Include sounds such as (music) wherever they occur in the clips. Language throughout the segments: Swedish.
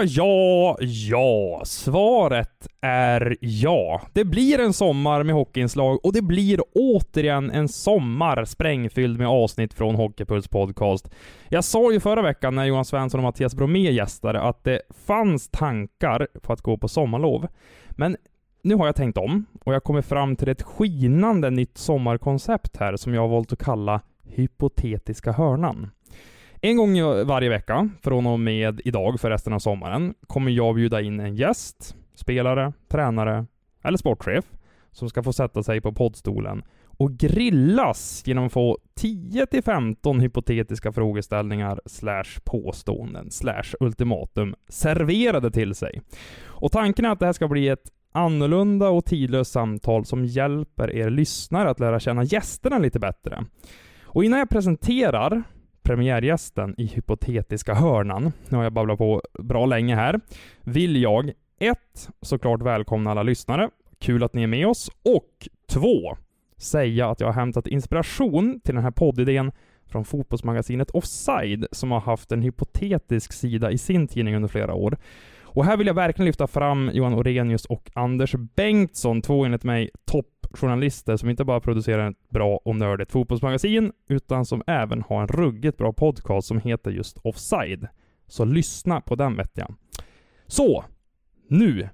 Ja, ja, ja. Svaret är ja. Det blir en sommar med hockeyinslag och det blir återigen en sommar sprängfylld med avsnitt från Hockeypuls podcast. Jag sa ju förra veckan när Johan Svensson och Mattias Bromé gästade att det fanns tankar på att gå på sommarlov. Men nu har jag tänkt om och jag kommer fram till ett skinande nytt sommarkoncept här som jag har valt att kalla Hypotetiska hörnan. En gång varje vecka, från och med idag för resten av sommaren, kommer jag bjuda in en gäst, spelare, tränare eller sportchef som ska få sätta sig på poddstolen och grillas genom att få 10-15 hypotetiska frågeställningar slash påståenden slash ultimatum serverade till sig. Och tanken är att det här ska bli ett annorlunda och tidlöst samtal som hjälper er lyssnare att lära känna gästerna lite bättre. Och innan jag presenterar premiärgästen i hypotetiska hörnan, nu har jag babblat på bra länge här, vill jag 1. Såklart välkomna alla lyssnare. Kul att ni är med oss. Och 2. Säga att jag har hämtat inspiration till den här poddidén från fotbollsmagasinet Offside, som har haft en hypotetisk sida i sin tidning under flera år. Och här vill jag verkligen lyfta fram Johan Orenius och Anders Bengtsson, två enligt mig toppjournalister som inte bara producerar ett bra och nördigt fotbollsmagasin, utan som även har en ruggigt bra podcast som heter just Offside. Så lyssna på den vet jag. Så, nu.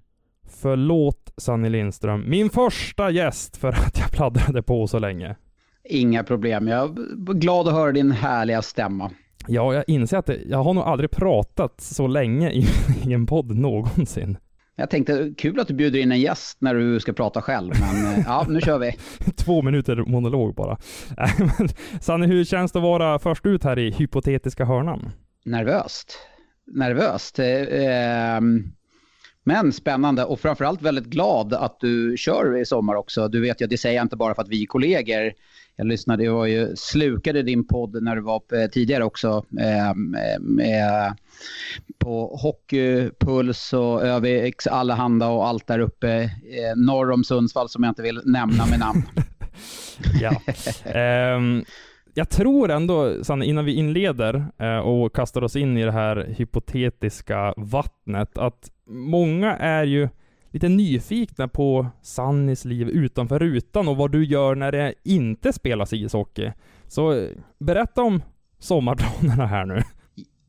Förlåt Sanny Lindström, min första gäst för att jag pladdrade på så länge. Inga problem. Jag är glad att höra din härliga stämma. Ja, jag inser att det, jag har nog aldrig pratat så länge i, (laughs) i en podd någonsin. Jag tänkte, kul att du bjuder in en gäst när du ska prata själv, men eh, ja, nu kör vi. (laughs) Två minuter monolog bara. (laughs) Sanne, hur känns det att vara först ut här i hypotetiska hörnan? Nervöst. Nervöst. Eh, ehm, men spännande och framförallt väldigt glad att du kör i sommar också. Du vet ju, det säger jag inte bara för att vi är kollegor jag lyssnade, jag var ju, slukade din podd när du var tidigare också. Ehm, eh, med, på Hockeypuls och ÖVX Allehanda och allt där uppe eh, norr om Sundsvall som jag inte vill nämna med namn. (laughs) ja. Um, jag tror ändå, Sanne, innan vi inleder uh, och kastar oss in i det här hypotetiska vattnet, att många är ju lite nyfikna på Sannis liv utanför rutan och vad du gör när det inte spelas ishockey. Så eh, berätta om sommarplanerna här nu.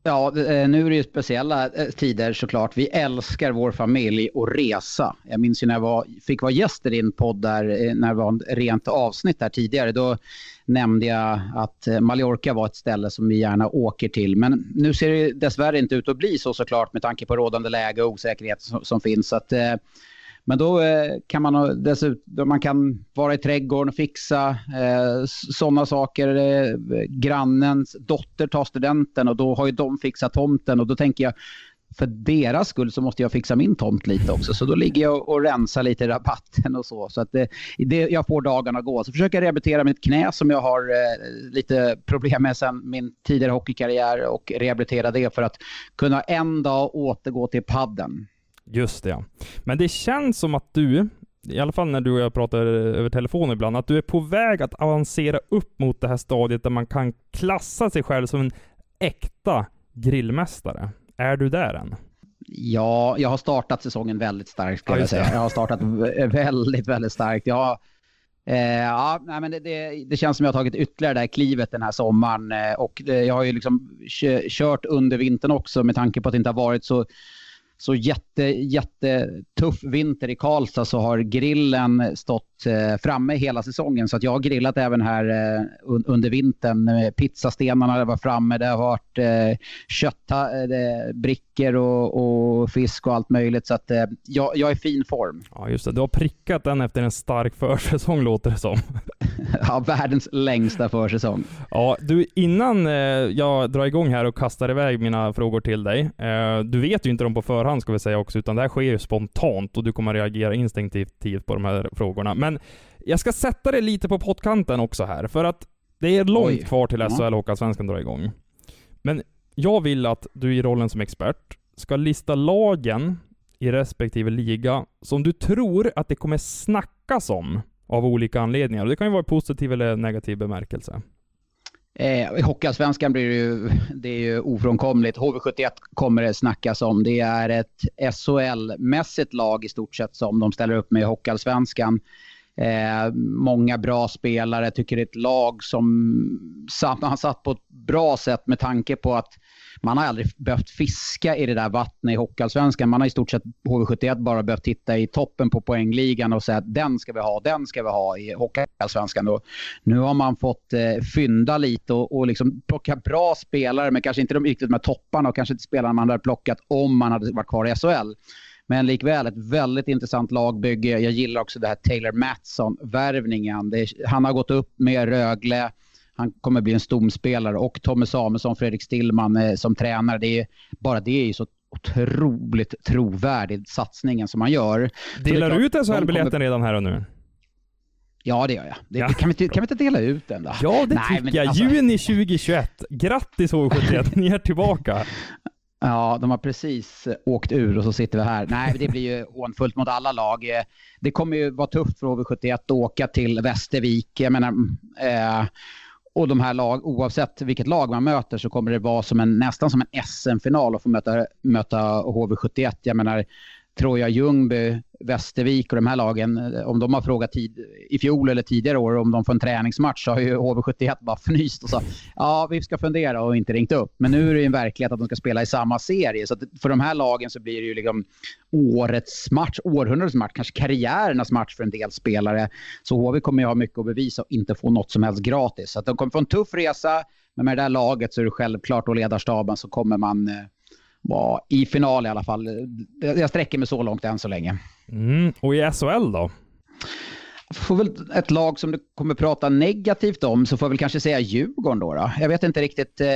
Ja, eh, nu är det ju speciella eh, tider såklart. Vi älskar vår familj och resa. Jag minns ju när jag var, fick vara gäst i din podd där, eh, när det var ett rent avsnitt där tidigare. Då nämnde jag att Mallorca var ett ställe som vi gärna åker till. Men nu ser det dessvärre inte ut att bli så såklart med tanke på rådande läge och osäkerhet som, som finns. Så att, men då eh, kan man dessutom man kan vara i trädgården och fixa eh, sådana saker. Eh, grannens dotter tar studenten och då har ju de fixat tomten och då tänker jag för deras skull så måste jag fixa min tomt lite också. Så då ligger jag och rensar lite i rabatten och så. Så att det, det, jag får dagarna gå. Så försöker jag rehabilitera mitt knä som jag har eh, lite problem med sedan min tidigare hockeykarriär och rehabilitera det för att kunna en dag återgå till padden. Just det, ja. Men det känns som att du, i alla fall när du och jag pratar över telefon ibland, att du är på väg att avancera upp mot det här stadiet där man kan klassa sig själv som en äkta grillmästare. Är du där än? Ja, jag har startat säsongen väldigt starkt ska ja, jag säga. Jag har startat väldigt, väldigt starkt. Jag Eh, ja, nej, men det, det, det, känns som jag har tagit ytterligare det här klivet den här sommaren. Eh, och det, jag har ju liksom kört under vintern också med tanke på att det inte har varit så så jätte, jättetuff vinter i Karlstad så har grillen stått framme hela säsongen. Så att jag har grillat även här eh, under vintern. Pizzastenarna var framme, det har varit eh, köttbrickor och, och, fisk och allt möjligt. Så att jag, jag är i fin form. Ja, just det. Du har prickat den efter en stark försäsong låter det som. (laughs) ja, världens längsta försäsong. Ja, du, innan jag drar igång här och kastar iväg mina frågor till dig. Du vet ju inte dem på förhand ska vi säga också, utan det här sker ju spontant och du kommer reagera instinktivt på de här frågorna. Men jag ska sätta det lite på pottkanten också här, för att det är långt Oj. kvar till SHL och Svenskan drar igång. Men jag vill att du i rollen som expert ska lista lagen i respektive liga som du tror att det kommer snackas om av olika anledningar. Det kan ju vara positiv eller negativ bemärkelse. Eh, I Hockeyallsvenskan blir det ju, det är ju ofrånkomligt. HV71 kommer det snackas om. Det är ett SHL-mässigt lag i stort sett som de ställer upp med i Hockeyallsvenskan. Eh, många bra spelare, tycker det är ett lag som har satt på ett bra sätt med tanke på att man har aldrig behövt fiska i det där vattnet i Hockeyallsvenskan. Man har i stort sett HV71 bara behövt titta i toppen på poängligan och säga att den ska vi ha, den ska vi ha i Hockeyallsvenskan. Nu har man fått eh, fynda lite och, och liksom plocka bra spelare, men kanske inte de riktigt med topparna och kanske inte spelarna man hade plockat om man hade varit kvar i SHL. Men likväl ett väldigt intressant lagbygge. Jag gillar också det här Taylor Mattsson-värvningen. Han har gått upp med Rögle han kommer bli en stomspelare och Tommy Samuelsson, Fredrik Stillman eh, som tränare. Det är, bara det är ju så otroligt trovärdigt satsningen som man gör. Delar du ut SHL-biljetten kommer... redan här och nu? Ja, det gör jag. Det, ja. kan, vi kan vi inte dela ut den då? Ja, det Nej, tycker jag. Alltså... Juni 2021. Grattis HV71, ni är tillbaka. (laughs) Ja, de har precis åkt ur och så sitter vi här. Nej, det blir ju (laughs) hånfullt mot alla lag. Det kommer ju vara tufft för HV71 att åka till Västervik. Jag menar, eh, och de här lag, oavsett vilket lag man möter så kommer det vara som en, nästan som en SM-final att få möta, möta HV71. Jag menar, Troja Ljungby, Västervik och de här lagen, eh, om de har frågat tid, i fjol eller tidigare år om de får en träningsmatch så har ju HV71 bara (laughs) fnyst och sa ja, vi ska fundera och inte ringt upp. Men nu är det ju en verklighet att de ska spela i samma serie. Så för de här lagen så blir det ju liksom årets match, århundradets match, kanske karriärernas match för en del spelare. Så HV kommer ju ha mycket att bevisa och inte få något som helst gratis. Så att de kommer få en tuff resa, men med det där laget så är det självklart och ledarstaben så kommer man eh, vara i final i alla fall. Jag sträcker mig så långt än så länge. Mm. Och i SHL då? Får väl ett lag som du kommer prata negativt om så får jag väl kanske säga Djurgården då. då. Jag vet inte riktigt. Eh,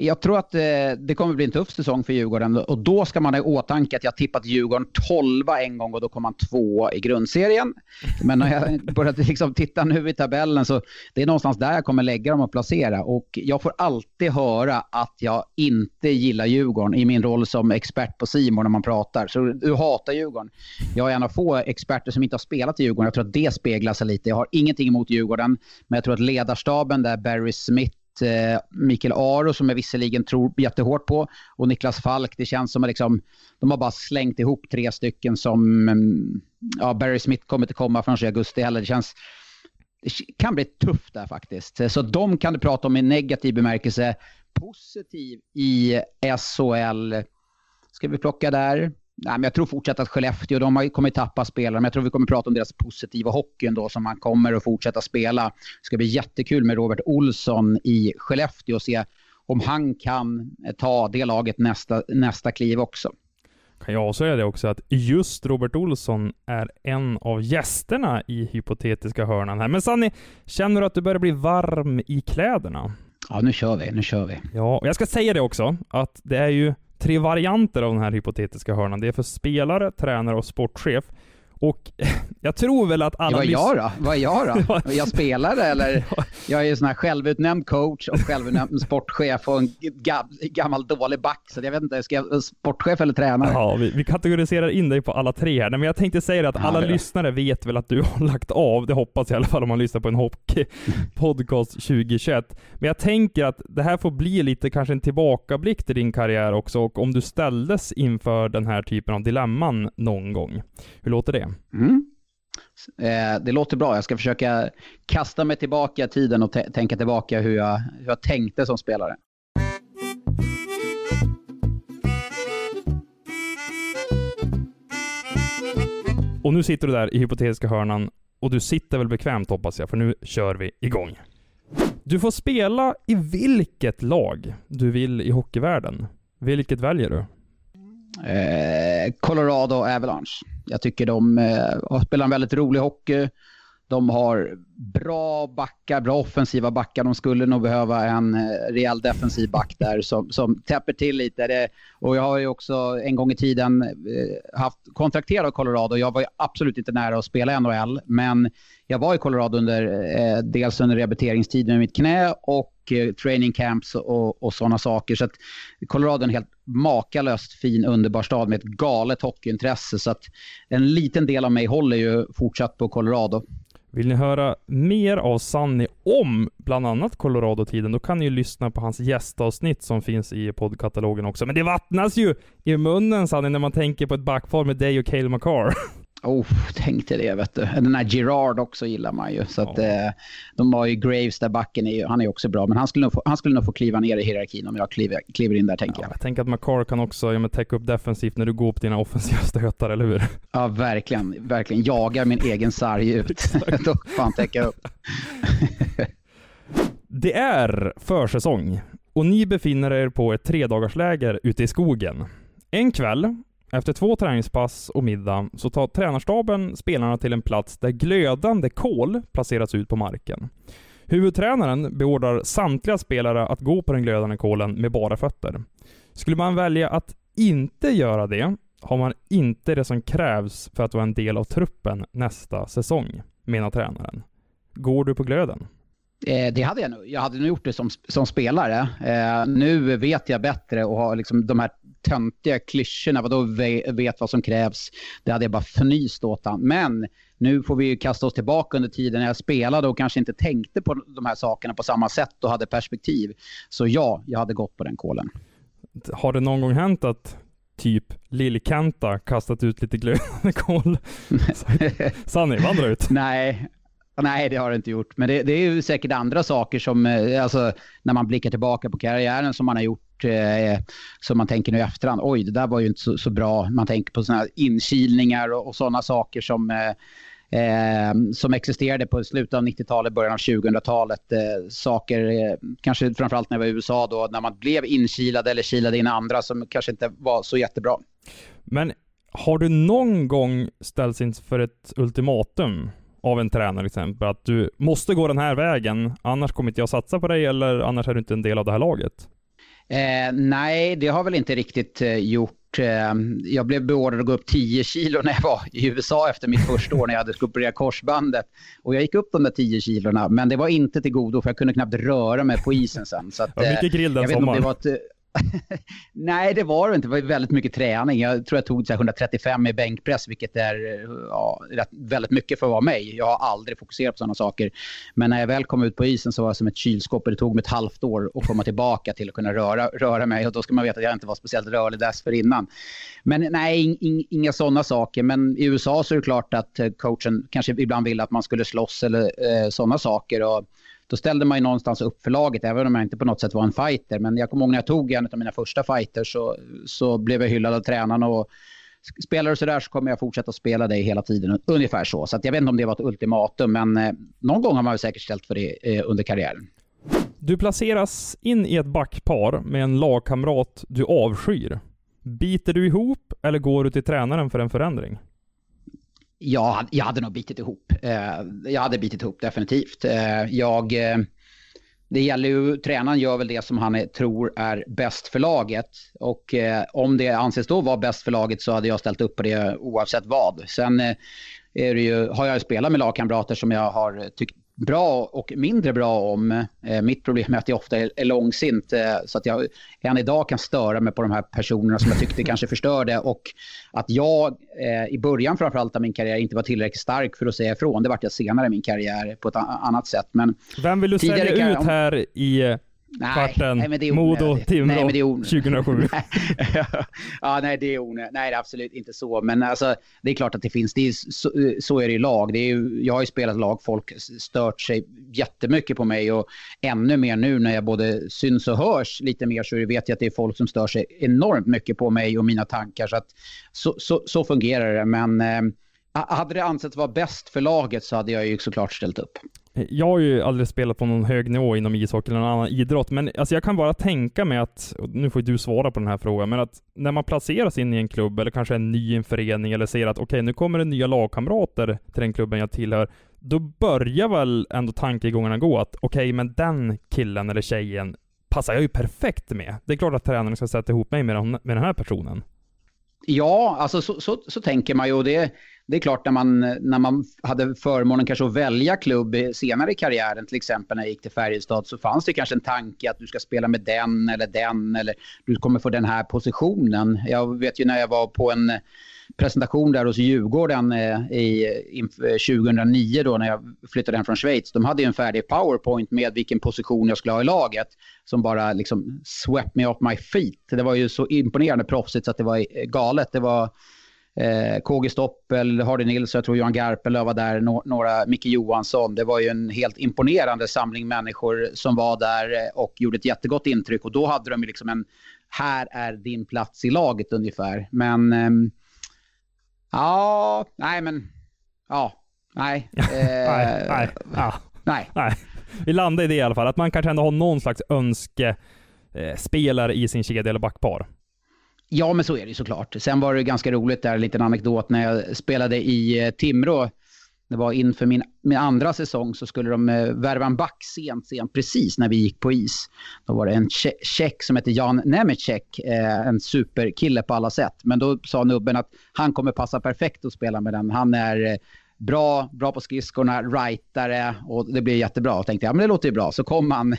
jag tror att eh, det kommer bli en tuff säsong för Djurgården och då ska man ha i åtanke att jag tippat Djurgården 12 en gång och då kom man två i grundserien. Men när jag (laughs) började liksom titta nu i tabellen så det är någonstans där jag kommer lägga dem och placera. Och jag får alltid höra att jag inte gillar Djurgården i min roll som expert på Simon när man pratar. Så du hatar Djurgården. Jag är en av få experter som inte har spelat i Djurgården. Jag tror att det speglar sig lite. Jag har ingenting emot Djurgården, men jag tror att ledarstaben där Barry Smith Eh, Mikael Aro som jag visserligen tror jättehårt på och Niklas Falk. Det känns som att liksom, de har bara slängt ihop tre stycken som... Mm, ja, Barry Smith kommer inte komma förrän i augusti heller. Det känns... Det kan bli tufft där faktiskt. Så de kan du prata om i negativ bemärkelse. Positiv i SHL. Ska vi plocka där? Nej, men jag tror fortsatt att Skellefteå, de kommer tappa spelare, men jag tror vi kommer prata om deras positiva hockey ändå som man kommer att fortsätta spela. Det ska bli jättekul med Robert Olsson i Skellefteå och se om han kan ta det laget nästa, nästa kliv också. Kan jag avslöja det också att just Robert Olsson är en av gästerna i hypotetiska hörnan här. Men Sanni, känner du att du börjar bli varm i kläderna? Ja, nu kör vi, nu kör vi. Ja, och jag ska säga det också, att det är ju tre varianter av den här hypotetiska hörnan. Det är för spelare, tränare och sportchef. Och (laughs) jag tror väl att alla... Vad jag då? Vad är jag då? (laughs) Jag spelare eller? Jag är ju sån här självutnämnd coach och självutnämnd sportchef och en gammal dålig back. Så jag vet inte, ska jag sportchef eller tränare? Ja, vi, vi kategoriserar in dig på alla tre här. Men jag tänkte säga att alla ja, lyssnare vet väl att du (laughs) har lagt av. Det hoppas jag i alla fall om man lyssnar på en hockey-podcast 2021. Men jag tänker att det här får bli lite kanske en tillbakablick till din karriär också och om du ställdes inför den här typen av dilemman någon gång. Hur låter det? Mm. Eh, det låter bra. Jag ska försöka kasta mig tillbaka i tiden och tänka tillbaka hur jag, hur jag tänkte som spelare. Och nu sitter du där i hypotetiska hörnan och du sitter väl bekvämt hoppas jag, för nu kör vi igång. Du får spela i vilket lag du vill i hockeyvärlden. Vilket väljer du? Eh, Colorado Avalanche. Jag tycker de eh, spelar en väldigt rolig hockey. De har bra backar, bra offensiva backar. De skulle nog behöva en eh, rejäl defensiv back där som, som täpper till lite. Det, och jag har ju också en gång i tiden eh, haft kontrakterat Colorado. Jag var ju absolut inte nära att spela NHL, men jag var i Colorado under, eh, dels under rehabiliteringstiden med mitt knä och Eh, training camps och, och sådana saker. Så att Colorado är en helt makalöst fin, underbar stad med ett galet hockeyintresse. Så att en liten del av mig håller ju fortsatt på Colorado. Vill ni höra mer av Sanni om bland annat Colorado-tiden, då kan ni ju lyssna på hans gästavsnitt som finns i poddkatalogen också. Men det vattnas ju i munnen Sanni när man tänker på ett backpar med dig och Cale McCarr. (laughs) Oh, tänkte det vet du. Den här Girard också gillar man ju. Så att, ja. eh, de har ju Graves där backen, är ju, han är också bra. Men han skulle, nog få, han skulle nog få kliva ner i hierarkin om jag kliver, kliver in där tänker ja, jag. Jag tänker att McCarr kan också ja, täcka upp defensivt när du går på dina offensiva stötar, eller hur? Ja, verkligen. Verkligen. Jagar min egen sarg ut. (laughs) Då får han täcka upp. (laughs) det är försäsong och ni befinner er på ett tredagarsläger ute i skogen. En kväll efter två träningspass och middag så tar tränarstaben spelarna till en plats där glödande kol placeras ut på marken. Huvudtränaren beordrar samtliga spelare att gå på den glödande kolen med bara fötter. Skulle man välja att inte göra det har man inte det som krävs för att vara en del av truppen nästa säsong, menar tränaren. Går du på glöden? Eh, det hade jag nog. Jag hade nog gjort det som, som spelare. Eh, nu vet jag bättre och har liksom de här töntiga klyschorna, vadå vet vad som krävs. Det hade jag bara fnyst åt han. Men nu får vi ju kasta oss tillbaka under tiden när jag spelade och kanske inte tänkte på de här sakerna på samma sätt och hade perspektiv. Så ja, jag hade gått på den kolen. Har det någon gång hänt att typ Lill-Kenta kastat ut lite glödande kol? (laughs) Sanni, vandra ut. Nej, Nej, det har det inte gjort. Men det, det, är ju säkert andra saker som, eh, alltså, när man blickar tillbaka på karriären som man har gjort, Eh, eh, som man tänker nu i efterhand, oj, det där var ju inte så, så bra. Man tänker på sådana inkilningar och, och sådana saker som, eh, eh, som existerade på slutet av 90-talet, början av 2000-talet. Eh, saker, eh, kanske framförallt när jag var i USA då, när man blev inkilad eller kilade in andra som kanske inte var så jättebra. Men har du någon gång ställts inför ett ultimatum av en tränare till exempel, att du måste gå den här vägen, annars kommer inte jag satsa på dig eller annars är du inte en del av det här laget? Eh, nej, det har väl inte riktigt eh, gjort. Eh, jag blev beordrad att gå upp 10 kilo när jag var i USA efter mitt första år när jag hade skulpturerat korsbandet. Och jag gick upp de där 10 kilorna, men det var inte till godo för jag kunde knappt röra mig på isen sen. Så att, ja, mycket grill den sommaren. (laughs) Nej, det var det inte. Det var väldigt mycket träning. Jag tror jag tog 135 i bänkpress, vilket är eh, ja, väldigt mycket för att vara mig. Jag har aldrig fokuserat på sådana saker. Men när jag väl kom ut på isen så var jag som ett kylskåp. Det tog mig ett halvt år att komma tillbaka till att kunna röra, röra mig. Och då ska man veta att jag inte var speciellt rörlig dessförinnan. Men nej, in, in, inga sådana saker. Men i USA så är det klart att eh, coachen kanske ibland ville att man skulle slåss eller eh, sådana saker. Och, då ställde man ju någonstans upp för laget, även om jag inte på något sätt var en fighter. Men jag kommer ihåg när jag tog en av mina första fighters så, så blev jag hyllad av tränarna. Och spelar du sådär så kommer jag fortsätta spela dig hela tiden. Ungefär så. Så jag vet inte om det var ett ultimatum, men eh, någon gång har man väl säkert ställt för det eh, under karriären. Du placeras in i ett backpar med en lagkamrat du avskyr. Biter du ihop eller går du till tränaren för en förändring? Jag, jag hade nog bitit ihop. Eh, jag hade bitit ihop definitivt. Eh, jag, eh, det gäller ju, tränaren gör väl det som han är, tror är bäst för laget. Och om det anses då vara bäst för laget så hade jag ställt upp på det oavsett vad. Sen är det ju, har jag spelat med lagkamrater som jag har tyckt bra och mindre bra om. Eh, mitt problem är att jag ofta är, är långsint eh, så att jag än idag kan störa mig på de här personerna som jag tyckte (laughs) kanske förstörde och att jag eh, i början framförallt av min karriär inte var tillräckligt stark för att säga ifrån. Det vart jag senare i min karriär på ett annat sätt. Men Vem vill du sälja ut här i Kvarten, nej, är Modo, Timrå, 2007. (laughs) ja, nej, det är onödigt. Nej, det är absolut inte så. Men alltså, det är klart att det finns. Det är, så, så är det i lag. Det är ju, jag har ju spelat lag. Folk stört sig jättemycket på mig och ännu mer nu när jag både syns och hörs lite mer så vet jag att det är folk som stör sig enormt mycket på mig och mina tankar. Så, att, så, så, så fungerar det. Men eh, hade det ansetts vara bäst för laget så hade jag ju såklart ställt upp. Jag har ju aldrig spelat på någon hög nivå inom ishockey eller någon annan idrott, men alltså jag kan bara tänka mig att, nu får du svara på den här frågan, men att när man placeras in i en klubb eller kanske en ny en förening eller ser att okej, okay, nu kommer det nya lagkamrater till den klubben jag tillhör, då börjar väl ändå tankegångarna gå att okej, okay, men den killen eller tjejen passar jag ju perfekt med. Det är klart att tränaren ska sätta ihop mig med med den här personen. Ja, alltså så, så, så tänker man ju. Och det, det är klart när man, när man hade förmånen kanske att välja klubb senare i karriären, till exempel när jag gick till Färjestad, så fanns det kanske en tanke att du ska spela med den eller den eller du kommer få den här positionen. Jag vet ju när jag var på en presentation där hos Djurgården eh, i, 2009 eh, då när jag flyttade hem från Schweiz. De hade ju en färdig powerpoint med vilken position jag skulle ha i laget som bara liksom swept me off my feet. Det var ju så imponerande proffsigt så att det var eh, galet. Det var eh, KG Stoppel, Hardy Nilsson, jag tror Johan Garpenlöv var där, no några, Micke Johansson. Det var ju en helt imponerande samling människor som var där eh, och gjorde ett jättegott intryck. Och då hade de liksom en, här är din plats i laget ungefär. Men eh, Ja, nej men, ja, nej. (laughs) Eh, nej, nej, ja. nej. nej. Vi landar i det i alla fall, att man kanske ändå har någon slags önskespelare eh, i sin kedja eller backpar. Ja, men så är det ju såklart. Sen var det ganska roligt där, en liten anekdot, när jag spelade i eh, Timrå det var inför min, min andra säsong så skulle de eh, värva en back sent, sent, precis när vi gick på is. Då var det en tjeck som hette Jan Nemecek, eh, en superkille på alla sätt. Men då sa nubben att han kommer passa perfekt att spela med den. Han är eh, bra, bra på skridskorna, rightare och det blir jättebra. Och tänkte jag, men det låter ju bra. Så kom han,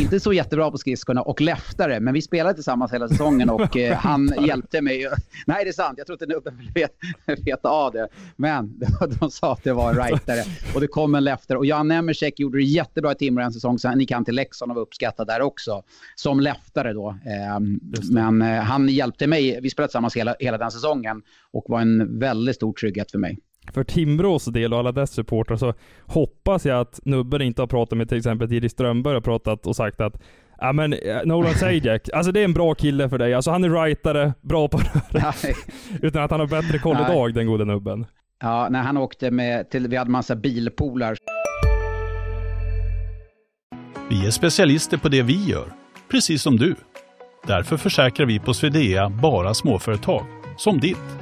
inte så jättebra på skridskorna och leftare, men vi spelade tillsammans hela säsongen och eh, (laughs) han hjälpte mig. Nej, det är sant. Jag tror inte nubben vill veta av det. Men (laughs) de sa att det var en rightare och det kom en leftare. Och Jan Emersek gjorde det jättebra i Timrå en säsong, så han gick han till Leksand och var uppskattad där också. Som leftare då. Eh, men eh, han hjälpte mig. Vi spelade tillsammans hela, hela den säsongen och var en väldigt stor trygghet för mig för Timrås del och alla dess supportrar så hoppas jag att Nubben inte har pratat med till exempel Iris Strömberg och pratat och sagt att Ja men eh, Nolan Sajak, alltså det är en bra kille för dig. Alltså han är rightare, bra på röret. Utan att han har bättre koll idag, den gode nubben. Ja, när han åkte med till, vi hade massa bilpolar. Vi är specialister på det vi gör, precis som du. Därför försäkrar vi på Swedea bara småföretag, som ditt.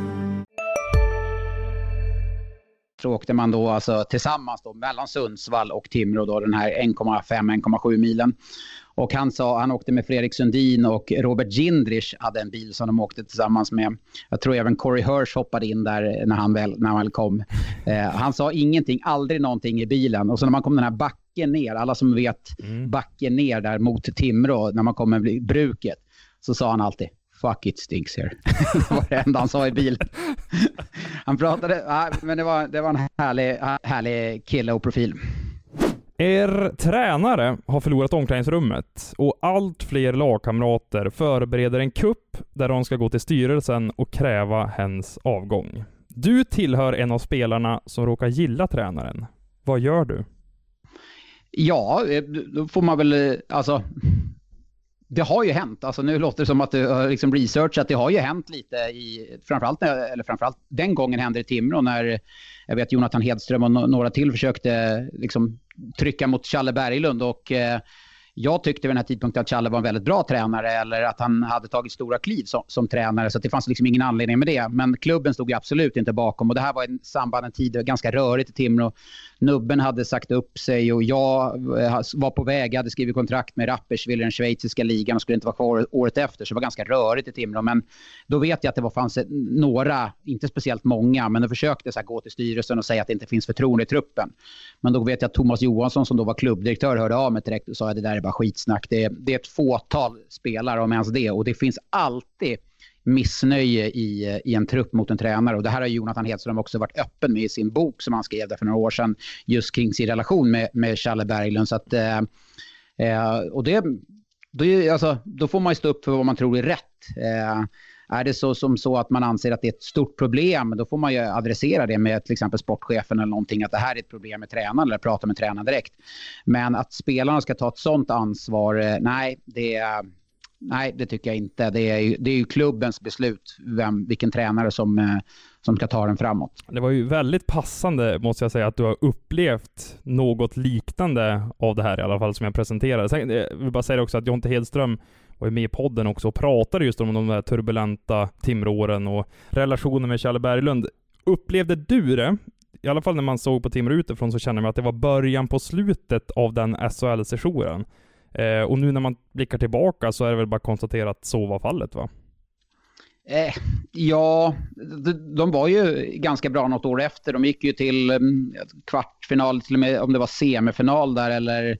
så åkte man då alltså tillsammans då mellan Sundsvall och Timrå då den här 1,5-1,7 milen. Och han sa, han åkte med Fredrik Sundin och Robert Gindrich hade en bil som de åkte tillsammans med. Jag tror även Corey Hirsch hoppade in där när han väl, när han väl kom. Eh, han sa ingenting, aldrig någonting i bilen. Och så när man kom den här backen ner, alla som vet mm. backen ner där mot Timrå, när man kommer bruket, så sa han alltid fuck it stinks here. det (laughs) var det enda han sa i bilen. (laughs) han pratade, ja, men det var, det var en härlig, härlig kille och profil. Er tränare har förlorat omklädningsrummet och allt fler lagkamrater förbereder en kupp där de ska gå till styrelsen och kräva hens avgång. Du tillhör en av spelarna som råkar gilla tränaren. Vad gör du? Ja, eh, då får man väl, eh, alltså det har ju hänt. Alltså nu låter det som att du har liksom researchat. Det har ju hänt lite i, framförallt, eller framförallt den gången hände det i Timrå när jag vet Jonathan Hedström och några till försökte liksom trycka mot Challe Berglund och eh, jag tyckte vid den här tidpunkten att Challe var en väldigt bra tränare eller att han hade tagit stora kliv som, som tränare. Så det fanns liksom ingen anledning med det. Men klubben stod ju absolut inte bakom. Och det här var i samband, en tid ganska rörigt i Timrå. Nubben hade sagt upp sig och jag eh, var på väg. Jag hade skrivit kontrakt med Rapperswil i den schweiziska ligan och skulle inte vara kvar året efter. Så det var ganska rörigt i Timrå. Men då vet jag att det var, fanns några, inte speciellt många, men de försökte så här, gå till styrelsen och säga att det inte finns förtroende i truppen. Men då vet jag att Thomas Johansson som då var klubbdirektör hörde av mig direkt och sa att det där är bara skitsnack. Det det är ett fåtal spelare, om ens det. Och det finns alltid missnöje i, i en trupp mot en tränare. Och det här har Jonathan Hedström också varit öppen med i sin bok som han skrev där för några år sedan just kring sin relation med, med Challe Berglund. Så att, eh, eh och det, då, alltså, då får man ju stå upp för vad man tror är rätt. Eh, är det så som så att man anser att det är ett stort problem, då får man ju adressera det med till exempel sportchefen eller någonting, att det här är ett problem med tränaren eller prata med tränaren direkt. Men att spelarna ska ta ett sånt ansvar, eh, nej, det, nej, det tycker jag inte. Det är, ju, det är ju klubbens beslut vem, vilken tränare som, eh, som ska ta den framåt. Det var ju väldigt passande, måste jag säga, att du har upplevt något liknande av det här i alla fall, som jag presenterade. Sen, eh, jag vill bara säga också att Jonte Hedström var ju med i podden också och pratade just om de där turbulenta Timrååren och relationen med Kjell Berglund. Upplevde du det? I alla fall när man såg på Timrå utifrån så kände man att det var början på slutet av den SHL-sessionen. Eh, och nu när man blickar tillbaka så är det väl bara att konstatera att så var fallet va? Eh, ja, de, de, var ju ganska bra något år efter. De gick ju till mm, um, kvartsfinal, till och med om det var semifinal där eller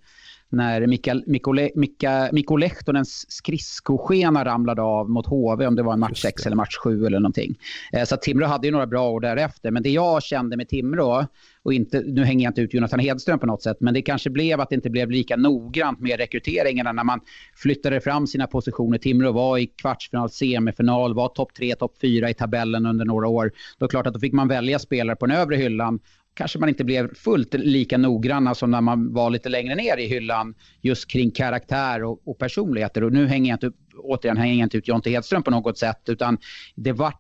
när Mika, Mikko Lehtonens skridskoskena ramlade av mot HV, om det var en match 6 eller match 7 eller någonting. Eh, så Timrå hade ju några bra år därefter. Men det jag kände med Timrå, och inte, nu hänger jag inte ut Jonathan Hedström på något sätt, men det kanske blev att det inte blev lika noggrant med rekryteringarna när man flyttade fram sina positioner. Timrå var i kvartsfinal, semifinal, var topp 3, topp 4 i tabellen under några år. Då är klart att då fick man välja spelare på den övre hyllan kanske man inte blev fullt lika noggranna som när man var lite längre ner i hyllan just kring karaktär och, och personligheter. Och nu hänger jag inte, upp, återigen hänger jag inte ut Jonte Hedström på något sätt utan det var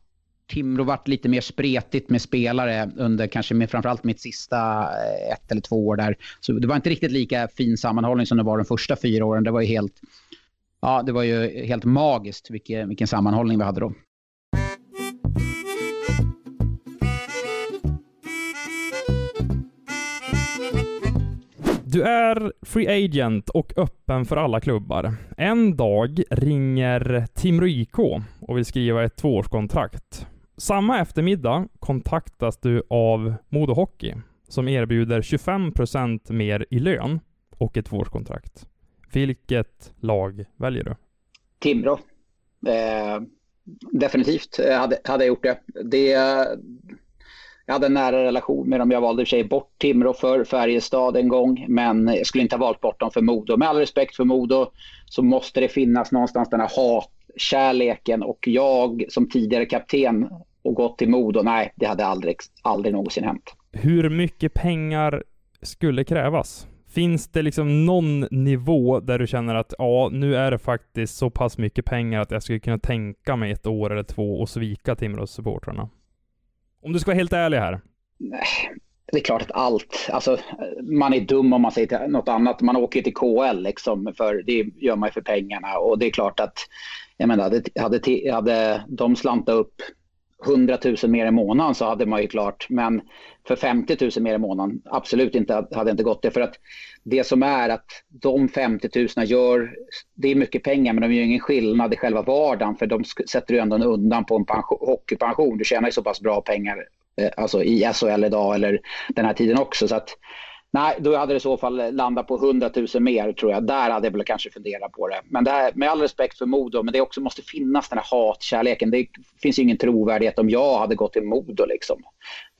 Timrå vart lite mer spretigt med spelare under kanske med framförallt mitt sista eh, ett eller två år där. Så det var inte riktigt lika fin sammanhållning som det var de första fyra åren. Det var ju helt, ja, det var ju helt magiskt vilken, vilken sammanhållning vi hade då. Du är free agent och öppen för alla klubbar. En dag ringer Timrå IK och vill skriva ett tvåårskontrakt. Samma eftermiddag kontaktas du av Modo Hockey som erbjuder 25% mer i lön och ett tvåårskontrakt. Vilket lag väljer du? Timrå. Eh, definitivt hade, hade jag gjort det. det jag hade en nära relation med dem. Jag valde i och för sig bort Timrå för Färjestad en gång, men jag skulle inte ha valt bort dem för Modo. Med all respekt för Modo så måste det finnas någonstans den här hatkärleken och jag som tidigare kapten och gått till Modo, nej, det hade aldrig, aldrig någonsin hänt. Hur mycket pengar skulle krävas? Finns det liksom någon nivå där du känner att ja, nu är det faktiskt så pass mycket pengar att jag skulle kunna tänka mig ett år eller två och svika Timrås supportrarna? Om du ska vara helt ärlig här. Nej, det är klart att allt. Alltså, man är dum om man säger något annat. Man åker till KL liksom, för det gör man ju för pengarna. Och det är klart att, jag menar, hade, hade de slantat upp 100 000 mer i månaden så hade man ju klart. Men för 50 000 mer i månaden, absolut inte, hade inte gått det. För att det som är att de 50 000 gör, det är mycket pengar men de gör ingen skillnad i själva vardagen för de sätter ju ändå undan på en pension, hockeypension. Du tjänar ju så pass bra pengar eh, alltså i SHL idag eller den här tiden också. Så att, nej, då hade det i så fall landat på 100 000 mer tror jag. Där hade jag väl kanske funderat på det. Men det här, med all respekt för Modo, men det också måste finnas den här hatkärleken. Det finns ingen trovärdighet om jag hade gått till Modo liksom.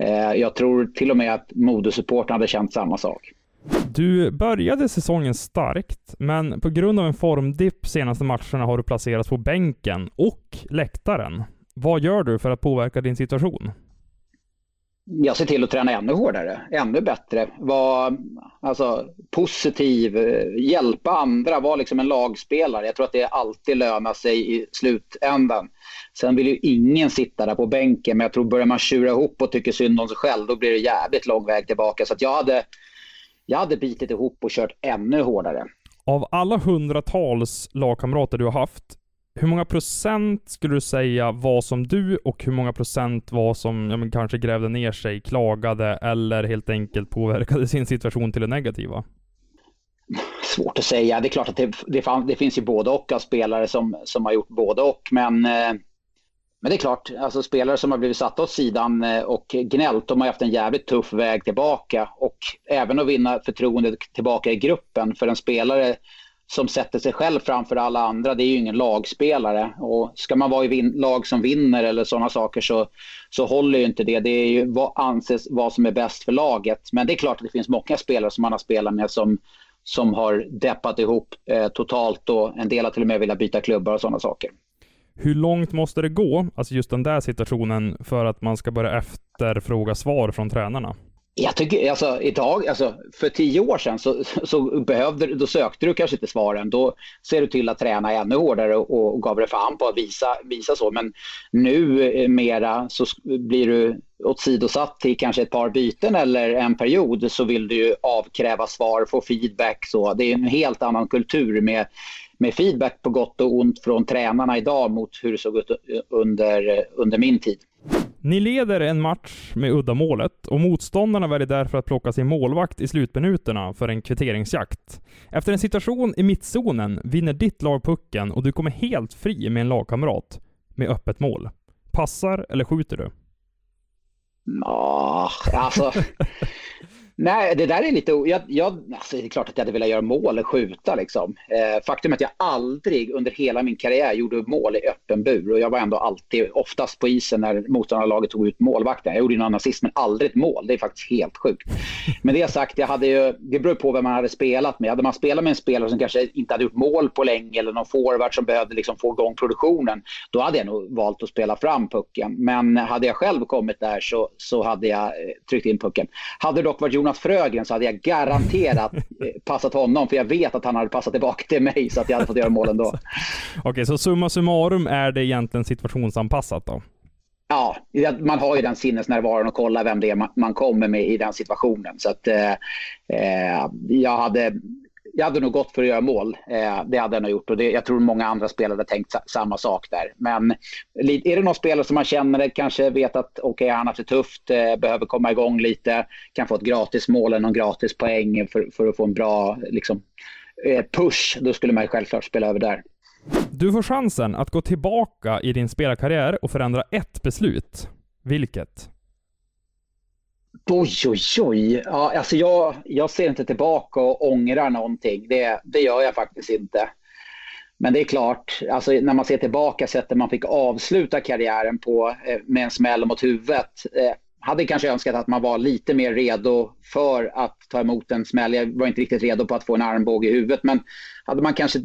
Eh, jag tror till och med att Modo-supporten hade känt samma sak. Du började säsongen starkt, men på grund av en formdipp senaste matcherna har du placerats på bänken och läktaren. Vad gör du för att påverka din situation? Jag ser till att träna ännu hårdare, ännu bättre. Vara alltså, positiv, hjälpa andra, vara liksom en lagspelare. Jag tror att det alltid lönar sig i slutändan. Sen vill ju ingen sitta där på bänken, men jag tror börjar man tjura ihop och tycker synd om sig själv, då blir det jävligt lång väg tillbaka. Så jag hade jag hade bitit ihop och kört ännu hårdare. Av alla hundratals lagkamrater du har haft, hur många procent skulle du säga var som du och hur många procent var som ja, men kanske grävde ner sig, klagade eller helt enkelt påverkade sin situation till det negativa? Svårt att säga. Det är klart att det, det, det finns ju både och av spelare som, som har gjort både och, men eh, men det är klart, alltså spelare som har blivit satta åt sidan eh, och gnällt, de har haft en jävligt tuff väg tillbaka. Och även att vinna förtroende tillbaka i gruppen för en spelare som sätter sig själv framför alla andra, det är ju ingen lagspelare. Och ska man vara i lag som vinner eller sådana saker så, så håller ju inte det. Det är ju vad anses vad som är bäst för laget. Men det är klart att det finns många spelare som man har spelat med som, som har deppat ihop eh, totalt och en del har till och med velat byta klubbar och sådana saker. Hur långt måste det gå, alltså just den där situationen, för att man ska börja efterfråga svar från tränarna? Jag tycker, alltså idag, alltså för tio år sedan så, så behövde, då sökte du kanske inte svaren. Då ser du till att träna ännu hårdare och, och gav dig fan på att visa, visa så. Men nu eh, mera så blir du åsidosatt till kanske ett par byten eller en period så vill du ju avkräva svar, få feedback. Så. Det är en helt annan kultur med, med feedback på gott och ont från tränarna idag mot hur det såg ut under, eh, under min tid. Ni leder en match med uddamålet och motståndarna väljer därför att plocka sin målvakt i slutminuterna för en kvitteringsjakt. Efter en situation i mittzonen vinner ditt lag pucken och du kommer helt fri med en lagkamrat med öppet mål. Passar eller skjuter du? Ja, alltså Nej, det där är lite... Jag, jag, alltså det är klart att jag hade velat göra mål och skjuta. Liksom. Eh, faktum är att jag aldrig under hela min karriär gjorde mål i öppen bur. Och jag var ändå alltid, oftast på isen när motståndarlaget tog ut målvakten. Jag gjorde någon assist, men aldrig ett mål. Det är faktiskt helt sjukt. Men det sagt, jag hade ju, det beror på vem man hade spelat med. Hade man spelat med en spelare som kanske inte hade gjort mål på länge eller någon forward som behövde liksom få igång produktionen, då hade jag nog valt att spela fram pucken. Men hade jag själv kommit där så, så hade jag eh, tryckt in pucken. Hade det dock varit Jonas Jonas Frögren så hade jag garanterat (laughs) eh, passat honom för jag vet att han hade passat tillbaka till mig så att jag hade fått göra mål ändå. (laughs) Okej, så summa summarum är det egentligen situationsanpassat då? Ja, man har ju den sinnesnärvaron och kollar vem det är man kommer med i den situationen. Så att eh, eh jag hade jag hade nog gått för att göra mål. Eh, det hade jag nog gjort och det, jag tror många andra spelare hade tänkt samma sak där. Men är det någon spelare som man känner kanske vet att okej, okay, han har haft det tufft, eh, behöver komma igång lite, kan få ett gratis mål eller någon gratis poäng för, för att få en bra liksom, eh, push, då skulle man ju självklart spela över där. Du får chansen att gå tillbaka i din spelarkarriär och förändra ett beslut. Vilket? Oj, oj, oj. Ja, alltså jag, jag ser inte tillbaka och ångrar någonting. Det, det gör jag faktiskt inte. Men det är klart, alltså när man ser tillbaka sättet man fick avsluta karriären på eh, med en smäll mot huvudet. Eh, hade kanske önskat att man var lite mer redo för att ta emot en smäll. Jag var inte riktigt redo på att få en armbåge i huvudet. Men hade man kanske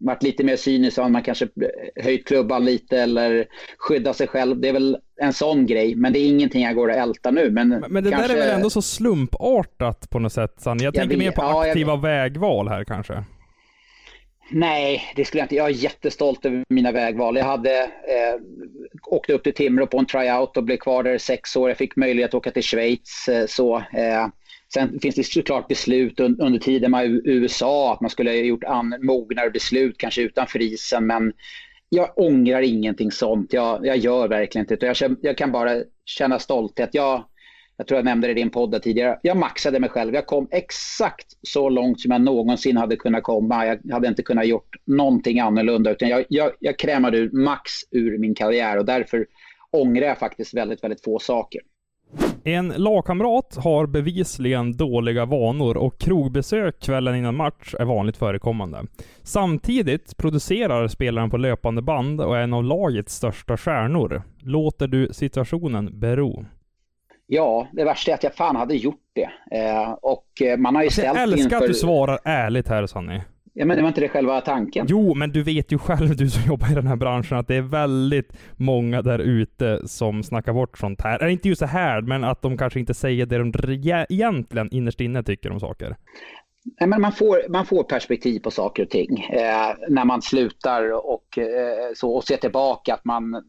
varit lite mer cynisk så hade man kanske höjt klubban lite eller skyddat sig själv. Det är väl en sån grej, men det är ingenting jag går att älta nu. Men, men det kanske... där är väl ändå så slumpartat på något sätt, Sanni? Jag, jag tänker vet, mer på ja, aktiva jag... vägval här kanske. Nej, det skulle jag inte. Jag är jättestolt över mina vägval. Jag hade eh, åkte upp till Timrå på en tryout och blev kvar där i sex år. Jag fick möjlighet att åka till Schweiz. Eh, så, eh, Sen finns det såklart beslut under tiden med USA att man skulle ha gjort mognare beslut, kanske utanför isen. Men jag ångrar ingenting sånt. Jag, jag gör verkligen inte det. Jag, jag kan bara känna stolthet. Jag, jag tror jag nämnde det i din podd tidigare. Jag maxade mig själv. Jag kom exakt så långt som jag någonsin hade kunnat komma. Jag hade inte kunnat gjort någonting annorlunda. Utan jag, jag, jag krämade ut max ur min karriär och därför ångrar jag faktiskt väldigt, väldigt få saker. En lagkamrat har bevisligen dåliga vanor och krogbesök kvällen innan match är vanligt förekommande. Samtidigt producerar spelaren på löpande band och är en av lagets största stjärnor. Låter du situationen bero? Ja, det värsta är att jag fan hade gjort det. Eh, och man har ju alltså, ställt Jag älskar inför... att du svarar ärligt här, Sanny. Ja, men det var inte det själva tanken. Jo, men du vet ju själv, du som jobbar i den här branschen, att det är väldigt många där ute som snackar bort sånt här. Eller inte just så här, men att de kanske inte säger det de egentligen innerst inne tycker om saker. Nej, men man, får, man får perspektiv på saker och ting eh, när man slutar och, eh, så, och ser tillbaka att man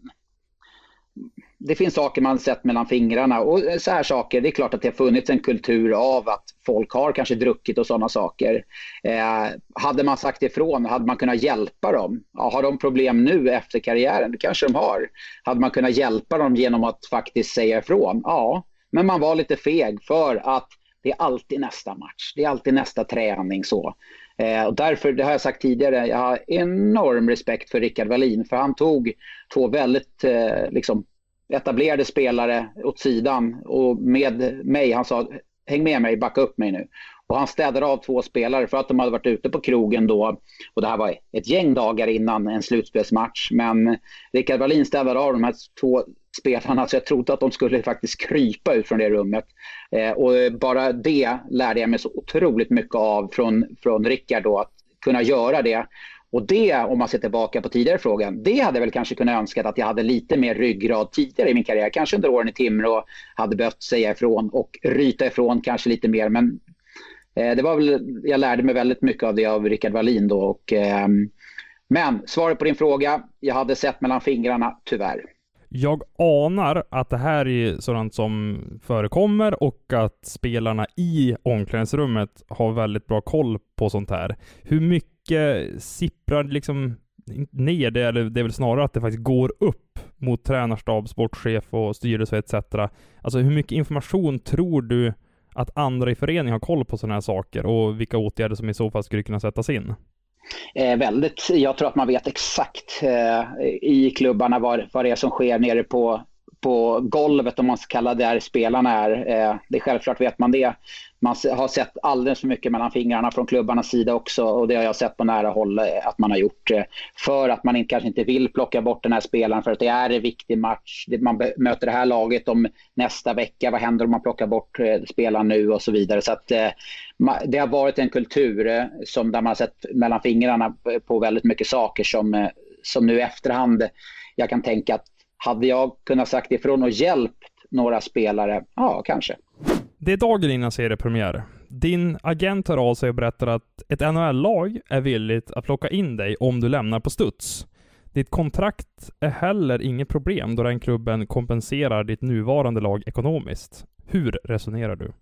det finns saker man sett mellan fingrarna och eh, så här saker. Det är klart att det har funnits en kultur av att folk har kanske druckit och sådana saker. Eh, hade man sagt ifrån, hade man kunnat hjälpa dem? Ja, har de problem nu efter karriären? Det kanske de har. Hade man kunnat hjälpa dem genom att faktiskt säga ifrån? Ja, men man var lite feg för att det är alltid nästa match. Det är alltid nästa träning så. Eh, och därför, det har jag sagt tidigare, jag har enorm respekt för Rickard Wallin för han tog två väldigt eh, liksom, etablerade spelare åt sidan och med mig, han sa häng med mig, backa upp mig nu. Och han städade av två spelare för att de hade varit ute på krogen då. Och det här var ett gäng dagar innan en slutspelsmatch. Men Rickard Wallin städade av de här två spelarna så jag trodde att de skulle faktiskt krypa ut från det rummet. Eh, och bara det lärde jag mig så otroligt mycket av från, från Rickard då, att kunna göra det. Och det, om man ser tillbaka på tidigare frågan, det hade jag väl kanske kunnat önska att jag hade lite mer ryggrad tidigare i min karriär. Kanske under åren i Timrå hade behövt säga ifrån och ryta ifrån kanske lite mer. Men eh, det var väl, jag lärde mig väldigt mycket av det av Rickard Wallin då. Och, eh, men svaret på din fråga, jag hade sett mellan fingrarna, tyvärr. Jag anar att det här är sådant som förekommer och att spelarna i omklädningsrummet har väldigt bra koll på sånt här. Hur mycket sipprar liksom ner det, eller det är väl snarare att det faktiskt går upp mot tränarstab, sportchef och styrelse etc. Alltså hur mycket information tror du att andra i föreningen har koll på sådana här saker och vilka åtgärder som i så fall skulle kunna sättas in? Eh, väldigt, jag tror att man vet exakt eh, i klubbarna vad, vad det är som sker nere på, på golvet om man ska kalla det där spelarna är. Eh, det är självklart vet man det. Man har sett alldeles för mycket mellan fingrarna från klubbarnas sida också och det har jag sett på nära håll eh, att man har gjort. Eh, för att man kanske inte vill plocka bort den här spelaren för att det är en viktig match. Man möter det här laget om nästa vecka. Vad händer om man plockar bort eh, spelaren nu och så vidare. Så att, det har varit en kultur som där man har sett mellan fingrarna på väldigt mycket saker som, som nu i efterhand jag kan tänka att hade jag kunnat sagt ifrån och hjälpt några spelare? Ja, kanske. Det är dagen innan seriepremiär. Din agent hör av sig och berättar att ett NHL-lag är villigt att plocka in dig om du lämnar på studs. Ditt kontrakt är heller inget problem då den klubben kompenserar ditt nuvarande lag ekonomiskt. Hur resonerar du?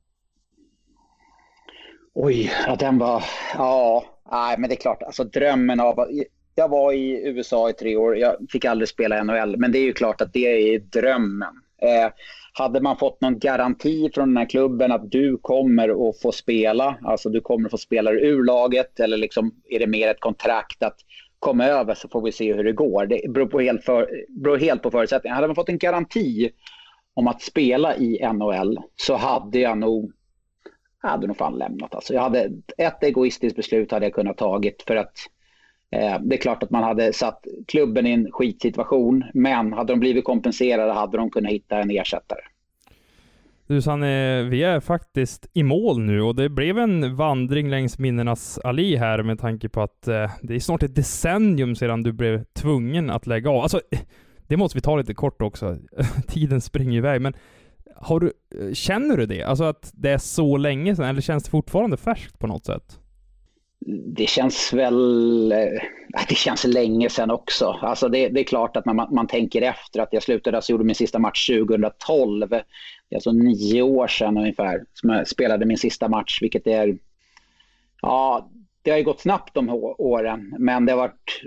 Oj, ja, den var... Ja, nej, men det är klart. Alltså drömmen av... Jag var i USA i tre år. Jag fick aldrig spela NHL, men det är ju klart att det är drömmen. Eh, hade man fått någon garanti från den här klubben att du kommer att få spela, alltså du kommer att få spela ur laget eller liksom är det mer ett kontrakt att komma över så får vi se hur det går. Det beror, på helt, för, beror helt på förutsättningarna. Hade man fått en garanti om att spela i NHL så hade jag nog jag hade nog fan lämnat. Alltså jag hade ett egoistiskt beslut hade jag kunnat tagit för att Eh, det är klart att man hade satt klubben i en skitsituation, men hade de blivit kompenserade hade de kunnat hitta en ersättare. Du Sanne, vi är faktiskt i mål nu och det blev en vandring längs minnenas allé här med tanke på att eh, det är snart ett decennium sedan du blev tvungen att lägga av. Alltså, det måste vi ta lite kort också. (laughs) Tiden springer iväg, men har du, eh, känner du det? Alltså att det är så länge sedan, eller känns det fortfarande färskt på något sätt? Det känns väl... Eh, det känns länge sedan också. Alltså det, det är klart att man, man, tänker efter att jag slutade, alltså gjorde min sista match 2012. Det är alltså nio år sedan ungefär som jag spelade min sista match, vilket är... Ja, det har ju gått snabbt de åren, men det har varit,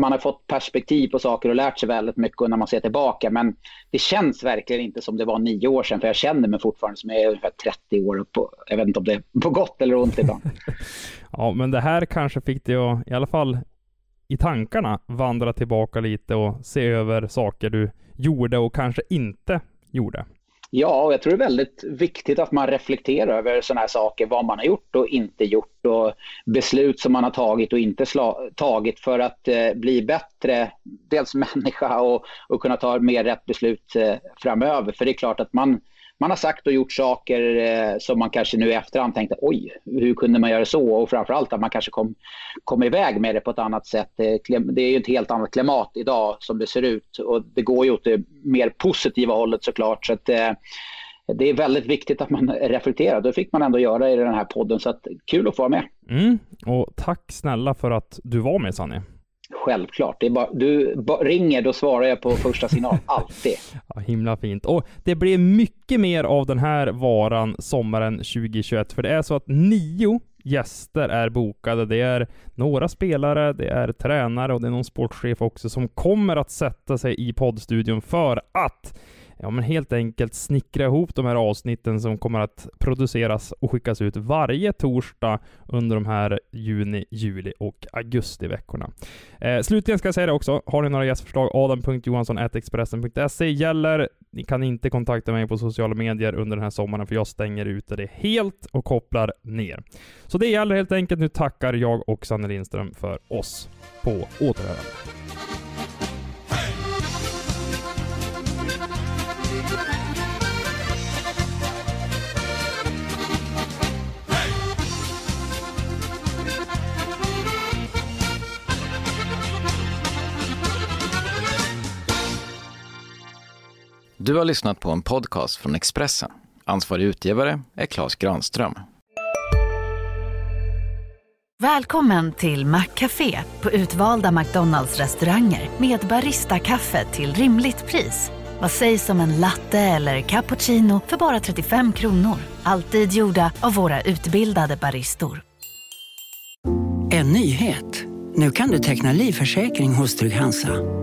man har fått perspektiv på saker och lärt sig väldigt mycket när man ser tillbaka. Men det känns verkligen inte som det var nio år sedan, för jag känner mig fortfarande som jag är ungefär 30 år. På, jag vet inte om det är på gott eller ont ibland. (laughs) ja, men det här kanske fick dig att, i alla fall i tankarna, vandra tillbaka lite och se över saker du gjorde och kanske inte gjorde. Ja, och jag tror det är väldigt viktigt att man reflekterar över sådana här saker, vad man har gjort och inte gjort och beslut som man har tagit och inte tagit för att eh, bli bättre, dels (laughs) människa och, och kunna ta mer rätt beslut eh, framöver. För det är klart att man, man har sagt och gjort saker eh, som man kanske nu i efterhand tänkte oj, hur kunde man göra så? Och framförallt att man kanske kom, kom iväg med det på ett annat sätt. Eh, det är ju ett helt annat klimat idag som det ser ut och det går ju åt det mer positiva hållet såklart. Så att, eh, det är väldigt viktigt att man (laughs) reflekterar. Det fick man ändå göra i den här podden, så att, kul att få vara med. Mm. Och tack snälla för att du var med Sanni. Självklart. Det är bara, du ringer, då svarar jag på första signal. (laughs) Alltid. Ja, himla fint. Och det blir mycket mer av den här varan sommaren 2021, för det är så att nio gäster är bokade. Det är några spelare, det är tränare och det är någon sportchef också som kommer att sätta sig i poddstudion för att ja, men helt enkelt snickra ihop de här avsnitten som kommer att produceras och skickas ut varje torsdag under de här juni, juli och augustiveckorna. Eh, slutligen ska jag säga det också, har ni några gästförslag, adam.johansson.expressen.se gäller. Ni kan inte kontakta mig på sociala medier under den här sommaren, för jag stänger ute det helt och kopplar ner. Så det gäller helt enkelt. Nu tackar jag och Sanne Lindström för oss. På återhörande. Du har lyssnat på en podcast från Expressen. Ansvarig utgivare är Klas Granström. Välkommen till Maccafé på utvalda McDonalds restauranger med Baristakaffe till rimligt pris. Vad sägs om en latte eller cappuccino för bara 35 kronor? Alltid gjorda av våra utbildade baristor. En nyhet. Nu kan du teckna livförsäkring hos Trygg-Hansa.